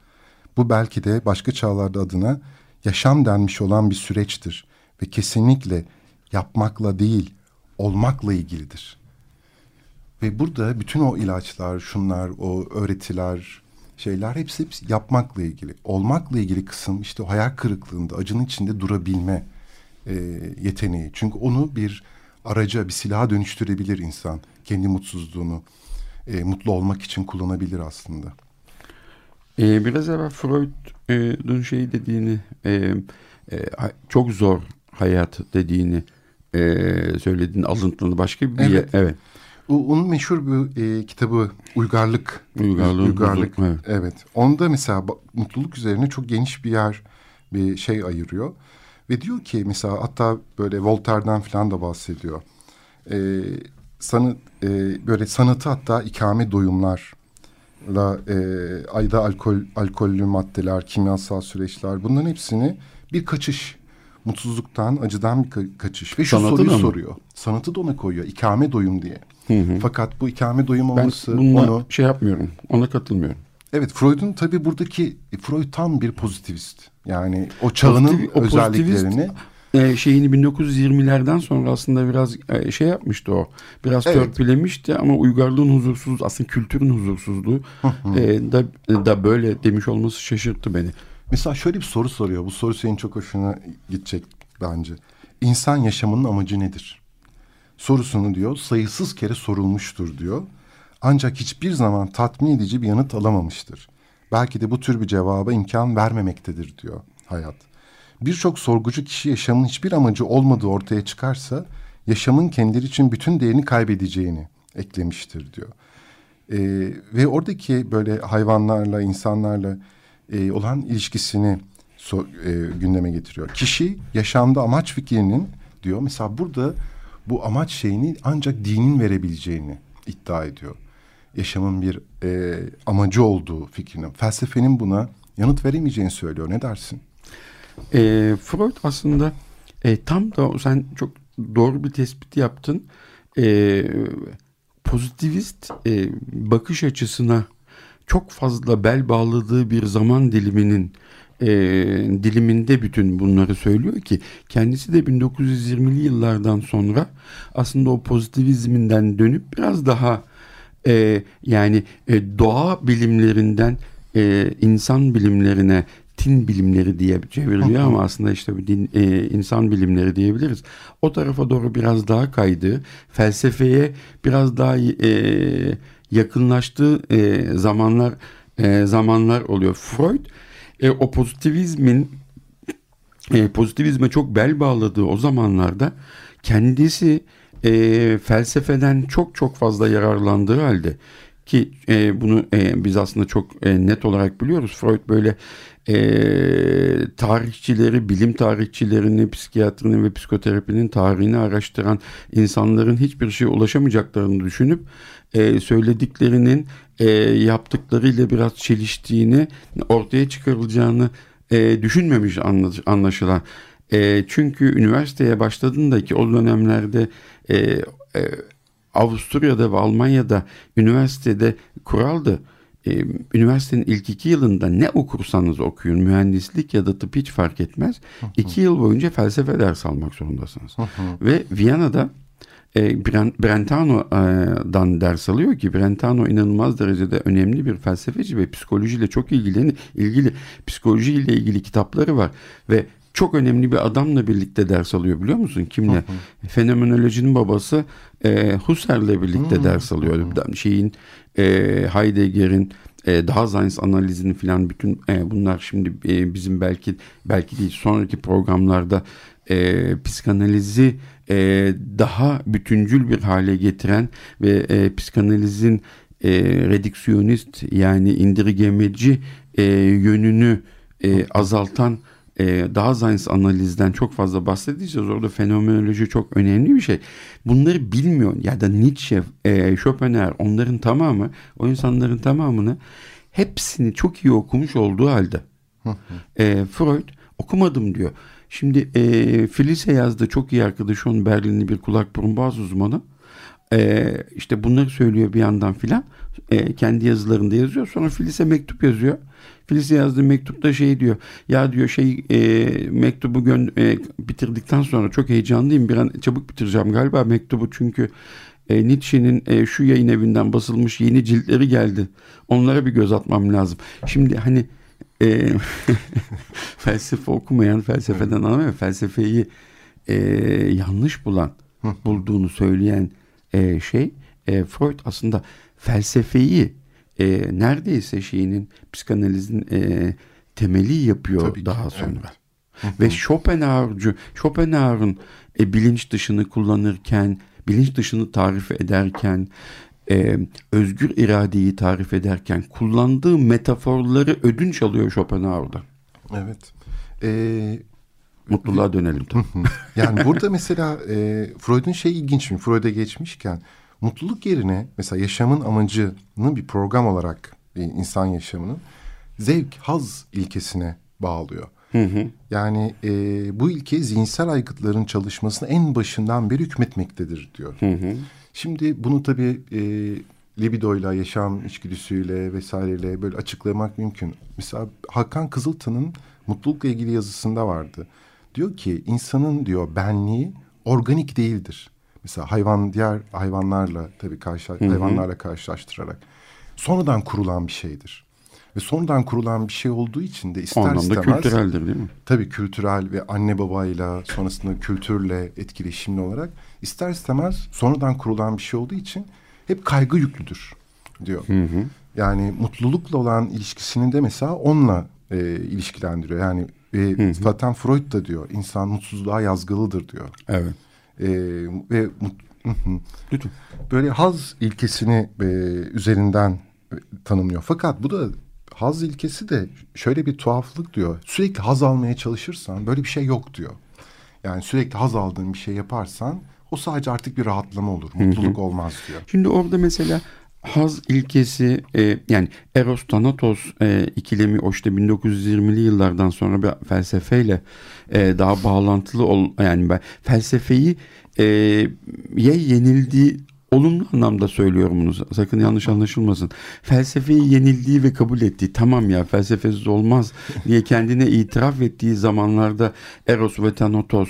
Bu belki de başka çağlarda adına yaşam denmiş olan bir süreçtir ve kesinlikle yapmakla değil, olmakla ilgilidir. Ve burada bütün o ilaçlar, şunlar, o öğretiler, şeyler hepsi, hepsi yapmakla ilgili. Olmakla ilgili kısım işte o hayal kırıklığında, acının içinde durabilme e, yeteneği. Çünkü onu bir araca, bir silaha dönüştürebilir insan. Kendi mutsuzluğunu e, mutlu olmak için kullanabilir aslında. Ee, biraz evvel Freud'un şey dediğini, e, e, çok zor hayat dediğini e, söylediğin alıntılı başka bir evet. evet. O, onun meşhur bir e, kitabı Uygarlık. Uygarlığın Uygarlık. evet. evet. Onda mesela mutluluk üzerine çok geniş bir yer bir şey ayırıyor. Ve diyor ki mesela hatta böyle Voltaire'den falan da bahsediyor. E, sanı, e, böyle sanatı hatta ikame doyumlarla e, ayda alkol alkollü maddeler, kimyasal süreçler bunların hepsini bir kaçış mutsuzluktan, acıdan bir ka- kaçış. Ve şu Sanatı soruyu soruyor. Sanatı da ona koyuyor. İkame doyum diye. Hı hı. Fakat bu ikame doyum Ben olması bununla onu... şey yapmıyorum, ona katılmıyorum. Evet Freud'un tabii buradaki... Freud tam bir pozitivist. Yani o çağının Pozitiv- o özelliklerini... e, şeyini 1920'lerden sonra aslında biraz e, şey yapmıştı o. Biraz Evet. törpülemişti ama uygarlığın huzursuz aslında kültürün huzursuzluğu e, da da böyle demiş olması şaşırttı beni. Mesela şöyle bir soru soruyor. Bu soru senin çok hoşuna gidecek bence. İnsan yaşamının amacı nedir? Sorusunu diyor sayısız kere sorulmuştur diyor. Ancak hiçbir zaman tatmin edici bir yanıt alamamıştır. Belki de bu tür bir cevaba imkan vermemektedir diyor hayat. Birçok sorgucu kişi yaşamın hiçbir amacı olmadığı ortaya çıkarsa yaşamın kendileri için bütün değerini kaybedeceğini eklemiştir diyor. Ee, ve oradaki böyle hayvanlarla, insanlarla e, olan ilişkisini so- e, gündeme getiriyor. Kişi yaşamda amaç fikrinin diyor. Mesela burada bu amaç şeyini ancak dinin verebileceğini iddia ediyor. Yaşamın bir e, amacı olduğu fikrinin. Felsefenin buna yanıt veremeyeceğini söylüyor. Ne dersin? E, Freud aslında e, tam da sen çok doğru bir tespit yaptın. E, pozitivist e, bakış açısına çok fazla bel bağladığı bir zaman diliminin e, diliminde bütün bunları söylüyor ki kendisi de 1920'li yıllardan sonra aslında o pozitivizminden dönüp biraz daha e, yani e, doğa bilimlerinden e, insan bilimlerine tin bilimleri diye çevriliyor ama aslında işte bir din, e, insan bilimleri diyebiliriz. O tarafa doğru biraz daha kaydı. Felsefeye biraz daha e, yakınlaştığı e, zamanlar e, zamanlar oluyor. Freud e, o pozitivizmin e, pozitivizme çok bel bağladığı o zamanlarda kendisi e, felsefeden çok çok fazla yararlandığı halde ki e, bunu e, biz aslında çok e, net olarak biliyoruz. Freud böyle e, tarihçileri, bilim tarihçilerini, psikiyatrinin ve psikoterapinin tarihini araştıran insanların hiçbir şeye ulaşamayacaklarını düşünüp e, söylediklerinin e, yaptıklarıyla biraz çeliştiğini, ortaya çıkarılacağını e, düşünmemiş anlaş- anlaşılan. E, çünkü üniversiteye başladığında ki o dönemlerde e, e, Avusturya'da ve Almanya'da üniversitede kuraldı. Ee, üniversitenin ilk iki yılında ne okursanız okuyun mühendislik ya da tıp hiç fark etmez. iki yıl boyunca felsefe ders almak zorundasınız. ve Viyana'da e, Bren- Brentano'dan ders alıyor ki Brentano inanılmaz derecede önemli bir felsefeci ve psikolojiyle çok ilgili ilgili psikolojiyle ilgili kitapları var ve çok önemli bir adamla birlikte ders alıyor biliyor musun? Kimle? Fenomenolojinin babası e, Husserl'le birlikte ders alıyor. Şeyin e, Heidegger'in e, daha Science analizini falan bütün e, bunlar şimdi e, bizim belki belki değil sonraki programlarda e, psikanalizi e, daha bütüncül bir hale getiren ve e, psikanalizin e, redüksiyonist yani indirgemeci e, yönünü e, azaltan e, Daseins analizden çok fazla bahsedeceğiz. Orada fenomenoloji çok önemli bir şey. Bunları bilmiyor ya da Nietzsche, e, Schopenhauer onların tamamı o insanların tamamını hepsini çok iyi okumuş olduğu halde e, Freud okumadım diyor. Şimdi e, Felice yazdı çok iyi arkadaşı onun Berlinli bir kulak burun boğaz uzmanı. E, işte bunları söylüyor bir yandan filan. E, kendi yazılarında yazıyor. Sonra Felice mektup yazıyor. Filiz yazdığı mektupta şey diyor. Ya diyor şey e, mektubu gön e, bitirdikten sonra çok heyecanlıyım. Bir an çabuk bitireceğim galiba mektubu çünkü e, Nietzsche'nin e, şu yayın evinden basılmış yeni ciltleri geldi. Onlara bir göz atmam lazım. Şimdi hani e, <laughs> felsefe okumayan, felsefeden anlamayan, felsefeyi e, yanlış bulan, bulduğunu söyleyen e, şey e, Freud aslında felsefeyi e, neredeyse şeyinin psikanalizin e, temeli yapıyor Tabii daha ki, sonra. Evet. Ve Schopenhauer'cu Schopenhauer'ın e, bilinç dışını kullanırken, bilinç dışını tarif ederken, e, özgür iradeyi tarif ederken kullandığı metaforları ödünç alıyor Schopenhauer'da. Evet. Ee, Mutluluğa dönelim tabii. yani burada mesela e, Freud'un şey ilginç mi? Freud'a geçmişken mutluluk yerine mesela yaşamın amacını bir program olarak bir insan yaşamının zevk, haz ilkesine bağlıyor. Hı hı. Yani e, bu ilke zihinsel aygıtların çalışmasına en başından beri hükmetmektedir diyor. Hı hı. Şimdi bunu tabii e, libidoyla, yaşam içgüdüsüyle vesaireyle böyle açıklamak mümkün. Mesela Hakan Kızıltan'ın mutlulukla ilgili yazısında vardı. Diyor ki insanın diyor benliği organik değildir. Mesela hayvan diğer hayvanlarla tabii karşı Hı -hı. hayvanlarla karşılaştırarak sonradan kurulan bir şeydir. Ve sonradan kurulan bir şey olduğu için de ister o anlamda istemez. kültüreldir değil mi? Tabii kültürel ve anne babayla sonrasında kültürle etkileşimli olarak ister istemez sonradan kurulan bir şey olduğu için hep kaygı yüklüdür diyor. Hı hı. Yani mutlulukla olan ilişkisini de mesela onunla e, ilişkilendiriyor. Yani e, hı hı. zaten Freud da diyor insan mutsuzluğa yazgılıdır diyor. Evet. E, ve Lütfen. böyle haz ilkesini e, üzerinden e, tanımlıyor. Fakat bu da haz ilkesi de şöyle bir tuhaflık diyor. Sürekli haz almaya çalışırsan böyle bir şey yok diyor. Yani sürekli haz aldığın bir şey yaparsan o sadece artık bir rahatlama olur. Mutluluk olmaz diyor. Şimdi orada mesela haz ilkesi e, yani Eros Thanatos e, ikilemi o işte 1920'li yıllardan sonra bir felsefeyle e, daha bağlantılı ol yani ben felsefeyi e, ye yenildiği olumlu anlamda söylüyorum bunu. Sakın yanlış anlaşılmasın. Felsefeyi yenildiği ve kabul ettiği tamam ya felsefesiz olmaz diye kendine itiraf ettiği zamanlarda Eros ve Thanatos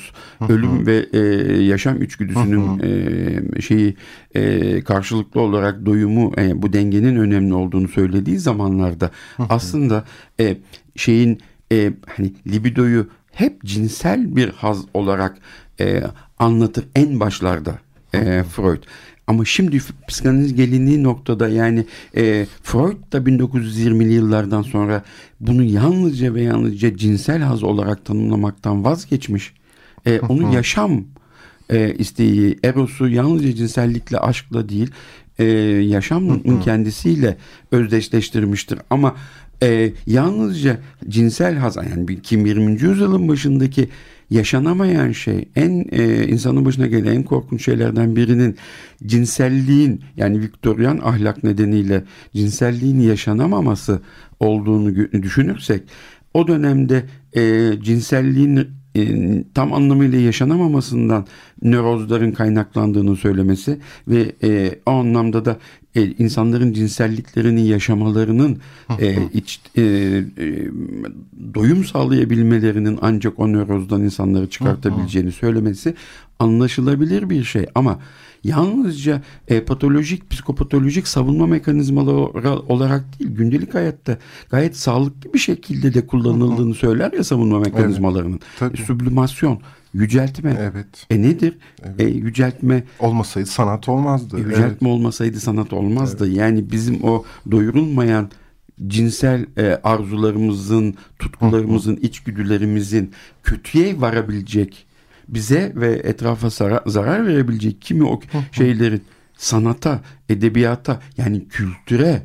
ölüm ve e, yaşam içgüdüsünün e, şeyi e, karşılıklı olarak doyumu e, bu dengenin önemli olduğunu söylediği zamanlarda aslında e, şeyin e, hani libidoyu hep cinsel bir haz olarak e, anlatır en başlarda e, Freud. Ama şimdi psikanaliz gelindiği noktada yani e, Freud da 1920'li yıllardan sonra bunu yalnızca ve yalnızca cinsel haz olarak tanımlamaktan vazgeçmiş. E, onu yaşam e, isteği, erosu yalnızca cinsellikle, aşkla değil, e, yaşamın kendisiyle özdeşleştirmiştir. Ama e, yalnızca cinsel haz, yani kim 20. yüzyılın başındaki yaşanamayan şey en e, insanın başına gelen en korkunç şeylerden birinin cinselliğin yani Viktoryan ahlak nedeniyle cinselliğin yaşanamaması olduğunu düşünürsek o dönemde e, cinselliğin e, tam anlamıyla yaşanamamasından nörozların kaynaklandığını söylemesi ve e, o anlamda da e, insanların cinselliklerini yaşamalarının e, iç e, e, doyum sağlayabilmelerinin ancak o nörozdan insanları çıkartabileceğini söylemesi anlaşılabilir bir şey. Ama yalnızca e, patolojik, psikopatolojik savunma mekanizmaları olarak değil, gündelik hayatta gayet sağlıklı bir şekilde de kullanıldığını söyler ya savunma mekanizmalarının. Evet, e, sublimasyon, yüceltme. Evet. E nedir? Evet. E, yüceltme. Olmasaydı sanat olmazdı. E, yüceltme evet. olmasaydı sanat olmazdı. Evet. Yani bizim o doyurulmayan cinsel e, arzularımızın, tutkularımızın, içgüdülerimizin kötüye varabilecek bize ve etrafa zarar, zarar verebilecek kimi o şeylerin sanata, edebiyata yani kültüre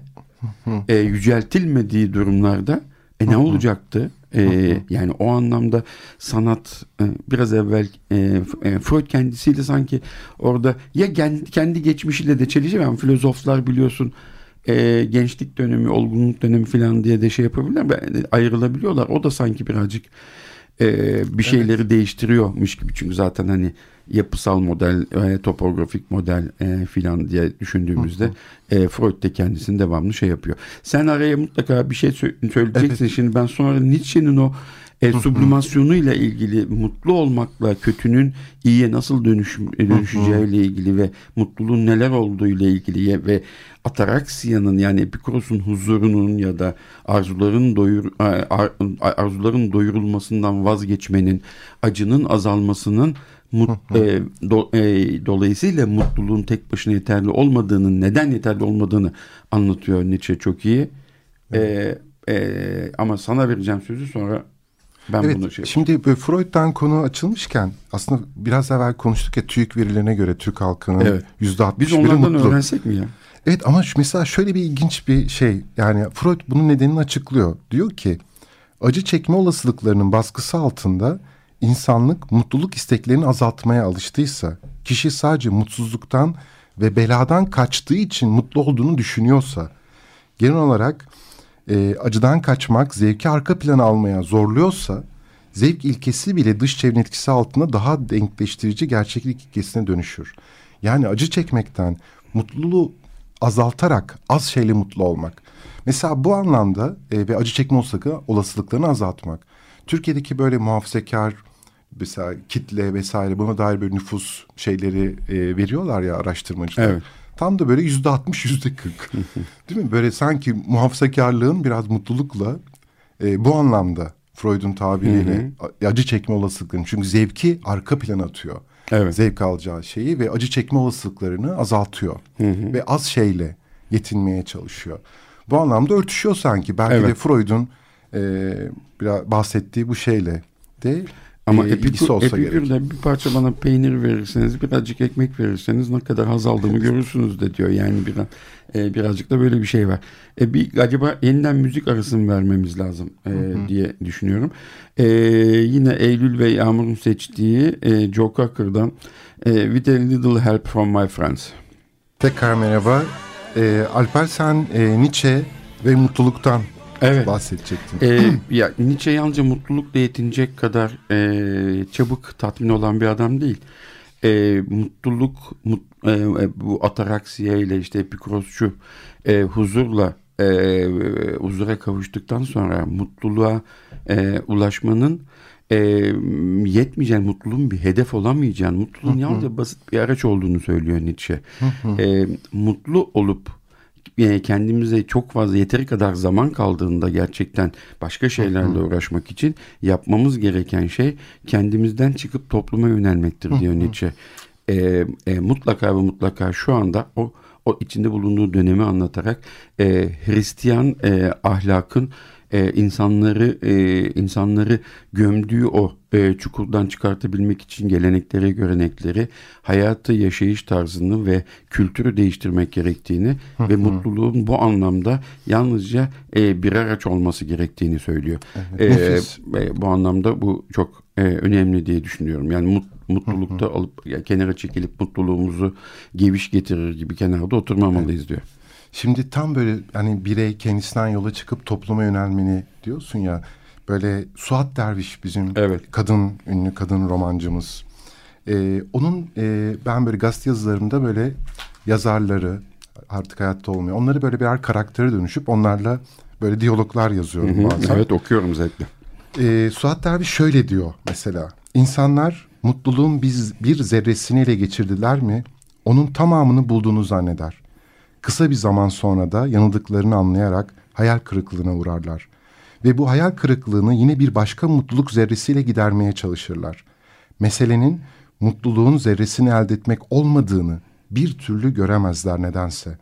e, yüceltilmediği durumlarda e ne olacaktı? E, yani o anlamda sanat e, biraz evvel e, e, Freud kendisiyle sanki orada ya kendi, kendi geçmişiyle de çelişiyor. Yani filozoflar biliyorsun e, gençlik dönemi, olgunluk dönemi falan diye de şey yapabilirler. Ayrılabiliyorlar. O da sanki birazcık e, bir şeyleri evet. değiştiriyormuş gibi. Çünkü zaten hani yapısal model, e, topografik model e, filan diye düşündüğümüzde hı hı. E, Freud de kendisini devamlı şey yapıyor. Sen araya mutlaka bir şey söyleyeceksin. Evet. Şimdi ben sonra Nietzsche'nin o e, sublimasyonuyla ilgili mutlu olmakla kötünün iyiye nasıl dönüş, dönüşeceğiyle ilgili ve mutluluğun neler olduğu ile ilgili ve ataraksiyanın yani Epikuros'un huzurunun ya da arzuların doyur ar, arzuların doyurulmasından vazgeçmenin acının azalmasının mut, e, do, e, dolayısıyla mutluluğun tek başına yeterli olmadığını neden yeterli olmadığını anlatıyor Nietzsche. Çok iyi. E, e, ama sana vereceğim sözü sonra ben evet, bunu şey Şimdi Freud'dan konu açılmışken aslında biraz evvel konuştuk ya TÜİK verilerine göre Türk halkının yüzde evet. Biz onlardan mutlu. öğrensek mi ya? Evet ama şu, mesela şöyle bir ilginç bir şey yani Freud bunun nedenini açıklıyor. Diyor ki acı çekme olasılıklarının baskısı altında insanlık mutluluk isteklerini azaltmaya alıştıysa, kişi sadece mutsuzluktan ve beladan kaçtığı için mutlu olduğunu düşünüyorsa, genel olarak e, acıdan kaçmak zevki arka plana almaya zorluyorsa zevk ilkesi bile dış çevrenin etkisi altında daha denkleştirici gerçeklik ilkesine dönüşür. Yani acı çekmekten mutluluğu azaltarak az şeyle mutlu olmak. Mesela bu anlamda e, ve acı çekme olasılıklarını azaltmak. Türkiye'deki böyle muhafazakar mesela kitle vesaire buna dair böyle nüfus şeyleri e, veriyorlar ya araştırmacılar. Evet. Tam da böyle yüzde altmış, yüzde kırk. <laughs> Değil mi? Böyle sanki muhafazakarlığın biraz mutlulukla e, bu anlamda Freud'un tabiriyle hı hı. acı çekme olasılıklarını. Çünkü zevki arka plana atıyor. Evet. Zevk alacağı şeyi ve acı çekme olasılıklarını azaltıyor. Hı hı. Ve az şeyle yetinmeye çalışıyor. Bu anlamda örtüşüyor sanki. Belki evet. de Freud'un e, biraz bahsettiği bu şeyle de ama e, Epikür, olsa Epikür'de bir parça bana peynir verirseniz, birazcık ekmek verirseniz ne kadar haz aldığımı görürsünüz de diyor. Yani bir, e, birazcık da böyle bir şey var. E, bir acaba yeniden müzik arasını vermemiz lazım e, diye düşünüyorum. E, yine Eylül ve Yağmur'un seçtiği e, Joe Cocker'dan e, With a Little Help From My Friends. Tekrar merhaba. E, Alper sen e, Nietzsche ve mutluluktan evet. bahsedecektin. Ee, ya Nietzsche yalnızca mutlulukla yetinecek kadar e, çabuk tatmin olan bir adam değil. E, mutluluk mut, e, e bu ataraksiya ile işte Epikurosçu e, huzurla e, huzura kavuştuktan sonra mutluluğa e, ulaşmanın e, yetmeyeceğin mutluluğun bir hedef olamayacağın mutluluğun yalnızca basit bir araç olduğunu söylüyor Nietzsche. e, mutlu olup kendimize çok fazla yeteri kadar zaman kaldığında gerçekten başka şeylerle uğraşmak için yapmamız gereken şey kendimizden çıkıp topluma yönelmektir diyor Nietzsche. E, e, mutlaka ve mutlaka şu anda o o içinde bulunduğu dönemi anlatarak e, Hristiyan e, ahlakın e, insanları e, insanları gömdüğü o e, çukurdan çıkartabilmek için gelenekleri, görenekleri, hayatı, yaşayış tarzını ve kültürü değiştirmek gerektiğini ve mutluluğun bu anlamda yalnızca e, bir araç olması gerektiğini söylüyor. Evet, e, e, bu anlamda bu çok e, önemli diye düşünüyorum. Yani mut, mutlulukta alıp yani kenara çekilip mutluluğumuzu geviş getirir gibi kenarda oturmamalıyız diyor. Şimdi tam böyle hani birey kendisinden yola çıkıp topluma yönelmeni diyorsun ya. Böyle Suat Derviş bizim evet. kadın ünlü kadın romancımız. Ee, onun e, ben böyle gazete yazılarımda böyle yazarları artık hayatta olmuyor. Onları böyle birer karaktere dönüşüp onlarla böyle diyaloglar yazıyorum hı hı, bazen. Evet okuyorum zevkle. Ee, Suat Derviş şöyle diyor mesela. İnsanlar mutluluğun biz bir zerresini ele geçirdiler mi onun tamamını bulduğunu zanneder. Kısa bir zaman sonra da yanıldıklarını anlayarak hayal kırıklığına uğrarlar. Ve bu hayal kırıklığını yine bir başka mutluluk zerresiyle gidermeye çalışırlar. Meselenin mutluluğun zerresini elde etmek olmadığını bir türlü göremezler nedense.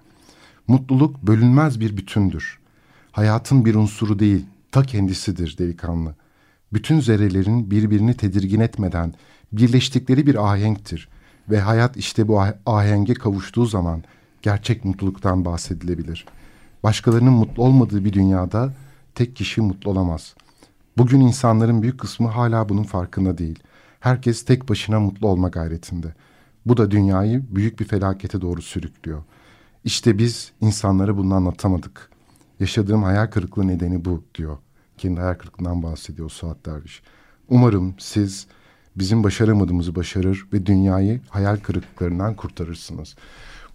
Mutluluk bölünmez bir bütündür. Hayatın bir unsuru değil, ta kendisidir delikanlı. Bütün zerrelerin birbirini tedirgin etmeden birleştikleri bir ahenktir. Ve hayat işte bu ah-, ahenge kavuştuğu zaman gerçek mutluluktan bahsedilebilir. Başkalarının mutlu olmadığı bir dünyada tek kişi mutlu olamaz. Bugün insanların büyük kısmı hala bunun farkında değil. Herkes tek başına mutlu olma gayretinde. Bu da dünyayı büyük bir felakete doğru sürüklüyor. İşte biz insanlara bunu anlatamadık. Yaşadığım hayal kırıklığı nedeni bu diyor. Kendi hayal kırıklığından bahsediyor Suat Derviş. Umarım siz bizim başaramadığımızı başarır ve dünyayı hayal kırıklıklarından kurtarırsınız.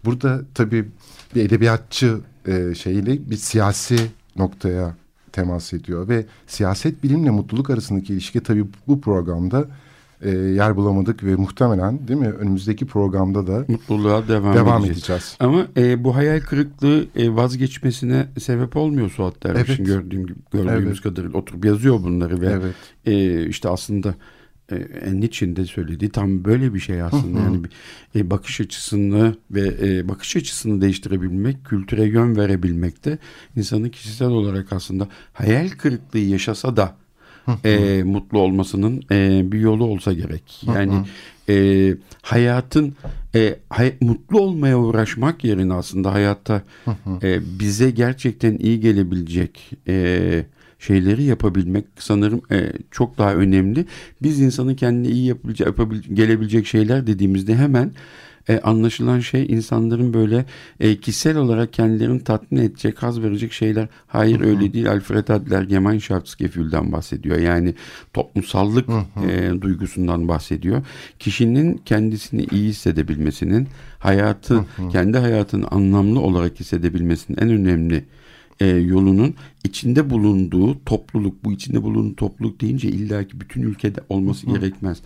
Burada tabii bir edebiyatçı e, şeyle bir siyasi noktaya temas ediyor ve siyaset bilimle mutluluk arasındaki ilişki tabii bu programda e, yer bulamadık ve muhtemelen değil mi önümüzdeki programda da mutluluğa devam, devam edeceğiz. edeceğiz. Ama e, bu hayal kırıklığı e, vazgeçmesine sebep olmuyor Suat Derviş'in Evet. gördüğüm gibi gördüğümüz Evet. kadarıyla oturup yazıyor bunları ve Evet. e, işte aslında e, Nietzsche'nin de söylediği tam böyle bir şey aslında. Yani e, bakış açısını ve e, bakış açısını değiştirebilmek, kültüre yön verebilmek de insanın kişisel olarak aslında hayal kırıklığı yaşasa da e, mutlu olmasının e, bir yolu olsa gerek. Yani e, hayatın e, hay- mutlu olmaya uğraşmak yerine aslında hayatta e, bize gerçekten iyi gelebilecek e, şeyleri yapabilmek sanırım e, çok daha önemli. Biz insanın kendine iyi yapabilecek, yapabil- gelebilecek şeyler dediğimizde hemen e, anlaşılan şey insanların böyle e, kişisel olarak kendilerini tatmin edecek, haz verecek şeyler. Hayır öyle değil. Alfred Adler Gemeinschaftsgefühl'den bahsediyor. Yani toplumsallık e, duygusundan bahsediyor. Kişinin kendisini iyi hissedebilmesinin, hayatı, kendi hayatını anlamlı olarak hissedebilmesinin en önemli e, yolunun içinde bulunduğu topluluk, bu içinde bulunduğu topluluk deyince illaki bütün ülkede olması gerekmez.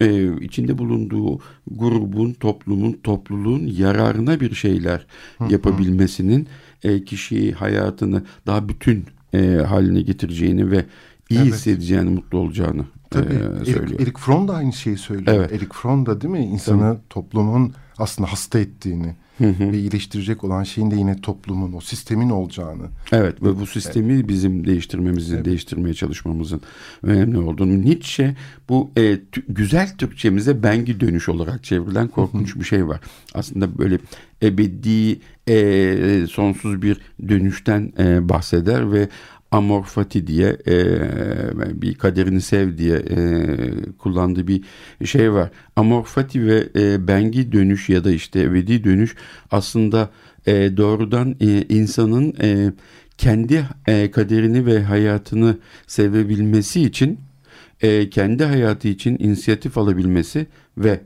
E, içinde bulunduğu grubun, toplumun, topluluğun yararına bir şeyler yapabilmesinin e, kişiyi hayatını daha bütün e, haline getireceğini ve iyi Evet. hissedeceğini, mutlu olacağını Tabii. e, söylüyor. Erik, Erik Fromm da aynı şeyi söylüyor. Evet. Erik Fromm da değil mi insanı toplumun aslında hasta ettiğini ve iyileştirecek olan şeyin de yine toplumun, o sistemin olacağını. Evet ve bu sistemi bizim değiştirmemizin, değiştirmeye çalışmamızın önemli olduğunu. Nietzsche bu e, güzel Türkçemize bengi dönüş olarak çevrilen korkunç bir şey var. Aslında böyle ebedi, e, sonsuz bir dönüşten e, bahseder ve amor fati diye e, bir kaderini sev diye e, kullandığı bir şey var. Amor fati ve e, bengi dönüş ya da işte ebedi dönüş aslında e, doğrudan e, insanın e, kendi e, kaderini ve hayatını sevebilmesi için e, kendi hayatı için inisiyatif alabilmesi ve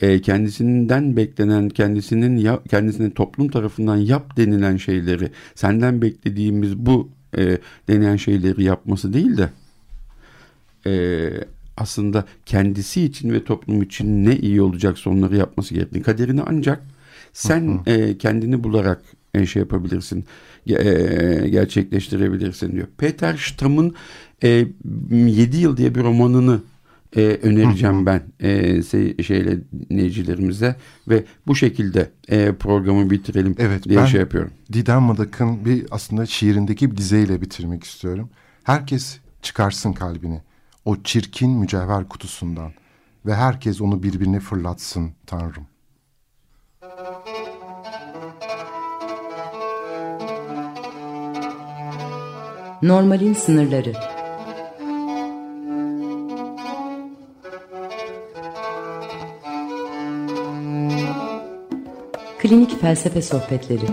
e, kendisinden beklenen kendisinin ya, kendisine toplum tarafından yap denilen şeyleri senden beklediğimiz bu e, denilen şeyleri yapması değil de e, aslında kendisi için ve toplum için ne iyi olacaksa onları yapması gerektiğini kaderini ancak sen e, kendini bularak e, şey yapabilirsin e, gerçekleştirebilirsin diyor. Peter Stamm'ın e, 7 yıl diye bir romanını e, önereceğim ben e, se- şeyle dinleyicilerimize ve bu şekilde e, programı bitirelim Evet, diye ben- şey yapıyorum. Didem Madak'ın bir aslında şiirindeki bir dizeyle bitirmek istiyorum. Herkes çıkarsın kalbini o çirkin mücevher kutusundan ve herkes onu birbirine fırlatsın Tanrım. Normalin sınırları. Klinik felsefe sohbetleri.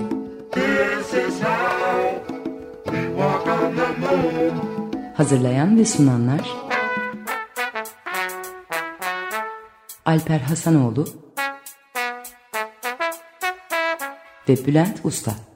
Hazırlayan ve sunanlar Alper Hasanoğlu ve Bülent Usta.